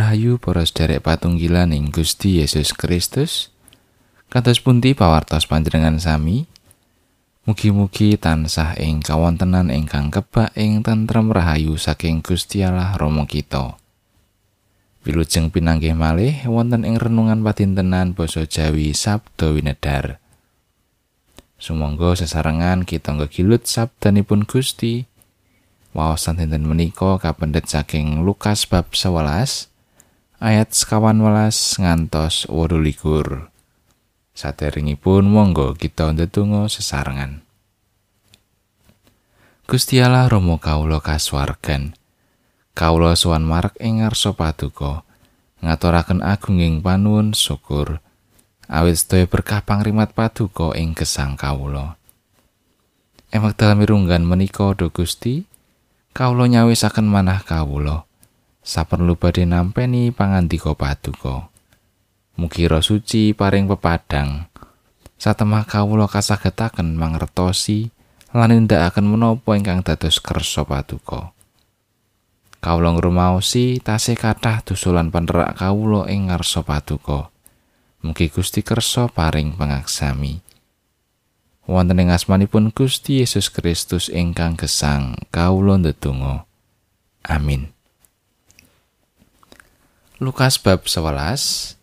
Rahayu para sederek patunggilan ing Gusti Yesus Kristus. Kados pundi pawartos panjenengan sami? Mugi-mugi tansah ing kawontenan ingkang kebak ing tentrem rahayu saking Gusti Allah Rama kita. Wilujeng pinanggih malih wonten ing renungan padintenan basa Jawi Sabda Winedar. Sumangga sesarengan kita ngegilut sabdanipun Gusti. Waosan dinten menika kapendhet saking Lukas bab 11 ayat sekawan welas ngantos wolu likur. Saderengipun monggo kita ndedonga sesarengan. Gusti Allah Rama kawula kasuwargan. Kawula sowan marek ing ngarsa paduka. Ngaturaken agunging panuwun syukur. Awit sedaya berkah pangrimat paduka ing gesang kawula. Emak dalam menika do Gusti, kawula nyawisaken manah kawula saperlu badhe nampeni pangandika paduka. Mugi roh suci paring pepadang. Satemah kawula kasagetaken mangertosi lan nindakaken menapa ingkang dados kersa paduka. Kawula ngrumaosi tasih kathah dusulan panerak kawula ing ngarsa paduka. Mugi Gusti kersa paring pangaksami wonten ing asmanipun Gusti Yesus Kristus ingkang gesang kawula ndedonga. Amin Lukas bab 11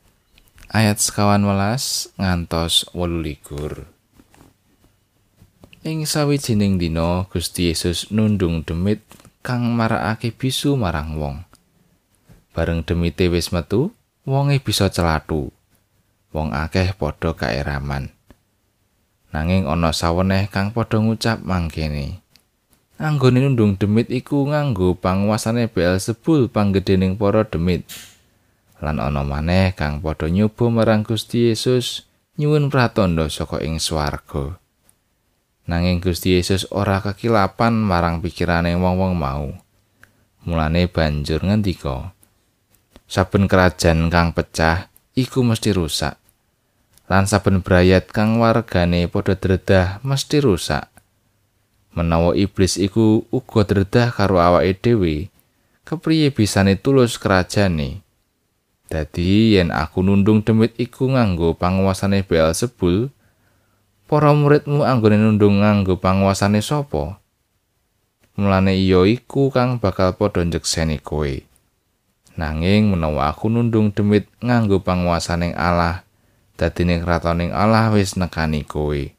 ayat sekawan welas ngantos wolu likur ing sawijining dina Gusti Yesus nundung demit kang marakake bisu marang wong bareng demite wis metu wonge bisa celatu wong akeh padha kaeraman nanging ana saweneh kang padha ngucap mangkene. Anggone nundung demit iku nganggo panguasane Beelzebul panggedhening para demit. Lan ana maneh kang padha nyoba marang Gusti Yesus nyuwun pratandha saka ing swarga. Nanging Gusti Yesus ora kekilapan marang pikirane wong-wong mau. Mulane banjur ngendika, Saben kerajaan kang pecah iku mesti rusak. lan saben brayat kang wargane padha dredah mesti rusak. Menawa iblis iku uga dredah karo awake dhewe, kepriye bisane tulus kerajane? Dadi yen aku nundung demit iku nganggo panguasane Beelzebul, para muridmu anggone nundung nganggo panguasane sapa? Mulane iya iku kang bakal padha njekseni kowe. Nanging menawa aku nundung demit nganggo panguasane Allah, dadine kratoning Allah wis nekani kowe.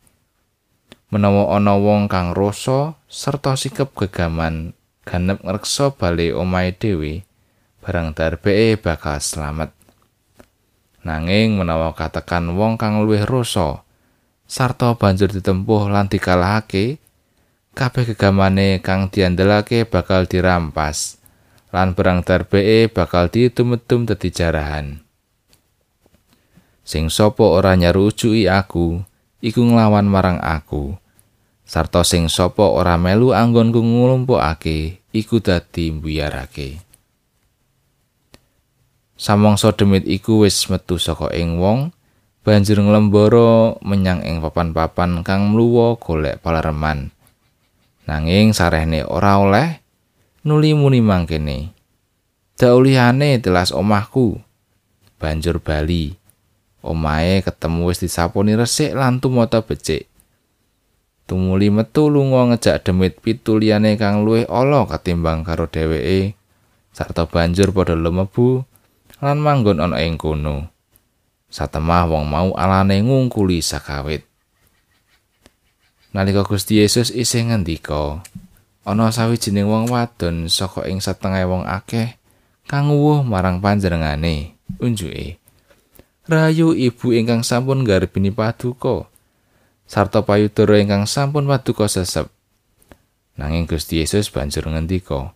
Menawa ana wong kang rasa serta sikep gegaman ganep ngreksa bali omahe dhewe, barang darbeke bakal slamet. Nanging menawa katekan wong kang luwih rasa sarta banjur ditempuh lan dikalahake, kabeh gegamane kang diandelake bakal dirampas. lan barang darbeke bakal ditumedum dadi jarahan. sing sapa ora nyarujuki aku iku nglawan marang aku sarta sing sapa ora melu anggonku nglumpukake iku dadi mbuyarake samangsa demit iku wis metu saka ing wong. Banjur nglembara menyang ing papan-papan kang mluwa golek palereman. Nanging sarehne ora oleh nuli muni mangkene. Daulihane telas omahku banjur bali. Omahe ketemu wis disaponi resik lan tumata becik. Tumuli metu lunga ngejak demit pitu liyane kang luwih ala katimbang karo dheweke. Sarta banjur padha lemebu lan manggon ana ing kono. Satemah wong mau alane ngungkuli sakawit. Nalika Gusti Yesus isih ngendika, ana sawijining wong wadon saka ing setengah wong akeh kang wuh marang panjenengane. Unjuke, rayu ibu ingkang sampun garbini paduka sarta payudara ingkang sampun paduka sesep nanging Gusti Yesus banjur ngendika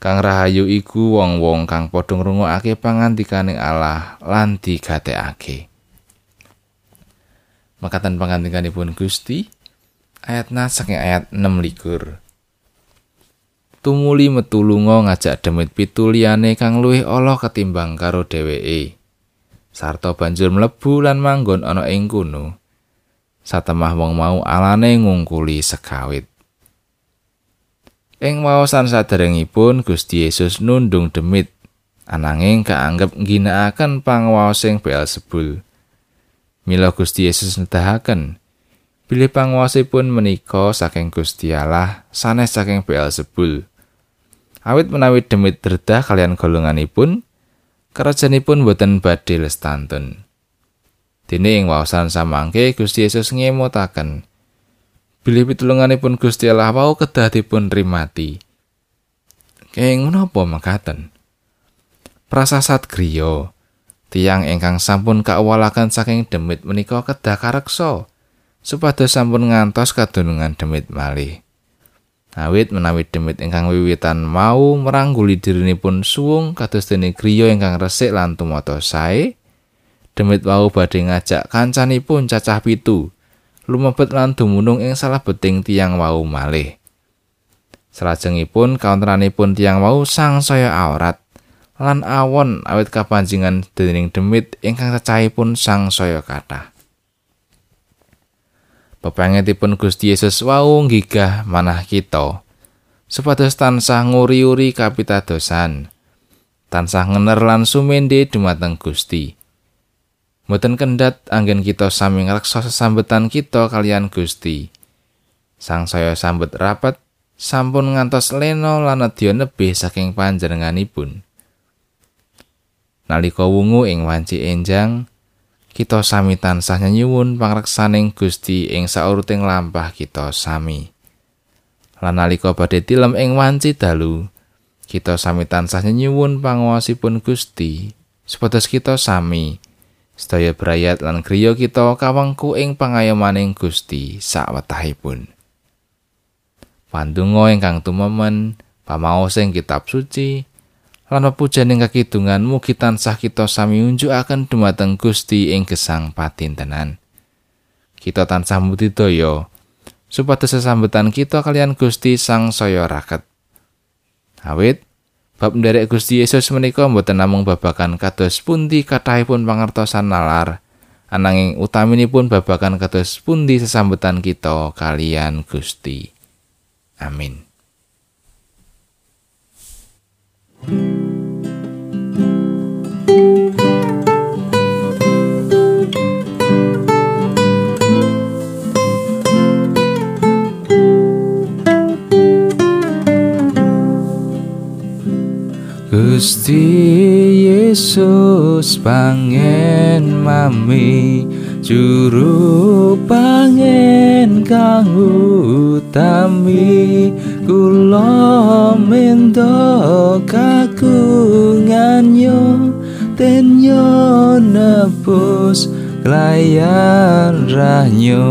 kang rahayu iku wong-wong kang padha ngrungokake pangandikaning Allah lan digatekake makatan pangandikanipun Gusti ayat saking ayat 6 likur tumuli metu lunga ngajak demit pitu liyane kang luwih Allah ketimbang karo dheweke sarta banjur mlebu lan manggon ana ing kono. Satemah wong mau alane ngungkuli sekawit. Ing waosan saderengipun Gusti Yesus nundung demit ananging kaanggep ngginakaken panguwasing Beelzebul. Mila Gusti Yesus nedahaken bilih panguwasipun menika saking Gusti Allah sanes saking Beelzebul. Awit menawi demit derdah kalian golonganipun, kerajaanipun boten badhe lestantun. Dene ing waosan samangke Gusti Yesus ngemutaken bilih pitulunganipun Gusti Allah wau kedah dipun rimati. Keng menapa makaten? Prasasat griya tiang ingkang sampun kawalaken saking demit menika kedah kareksa supados sampun ngantos kadunungan demit malih. Awit menawi demit ingkang wiwitan mau merangguli dirinipun suwung kados dene griya ingkang resik lan tumata sae, demit wau badhe ngajak kancanipun cacah pitu lumebet lan dumunung ing salah beting tiang wau malih. Salajengipun kaunteranipun tiang wau sang saya aurat lan awon awit kapanjingan dening demit ingkang cacahipun sang saya kathah. Pepengetipun Gusti Yesus wau gigah manah kita supados tansah nguri-uri kapitadosan. Tansah ngener lan sumende dumateng Gusti. Mboten kendhat anggen kita sami ngreksa sesambetan kita kalian Gusti. Sang saya sambet rapat sampun ngantos leno lan nedya nebih saking panjenenganipun. Nalika wungu ing wanci enjang, kita sami tansah nyuwun pangreksaning Gusti ing sauruting lampah kita sami. Lan nalika badhe tilem ing wanci dalu, kita sami tansah nyuwun panguwasipun Gusti, supados kita sami sedaya brayat lan griya kita kawengku ing pangayomaning Gusti sawetahipun. Pandonga ingkang tumemen pamaos ing kitab suci lan pepujaning kakidungan mugi tansah kita sami unjukaken dumateng Gusti ing gesang patintenan. Kita tansah mudidaya supados sesambetan kita kalian Gusti sang saya raket. Awit bab nderek Gusti Yesus menika mboten namung babakan kados pundi kathahipun pangertosan nalar, ananging utaminipun babakan kados pundi sesambetan kita kalian Gusti. Amin. Gusti Yesus pangen mami juru pangen kang utami. Kula mendo kagungan yo ten yo nebus klayan ranyo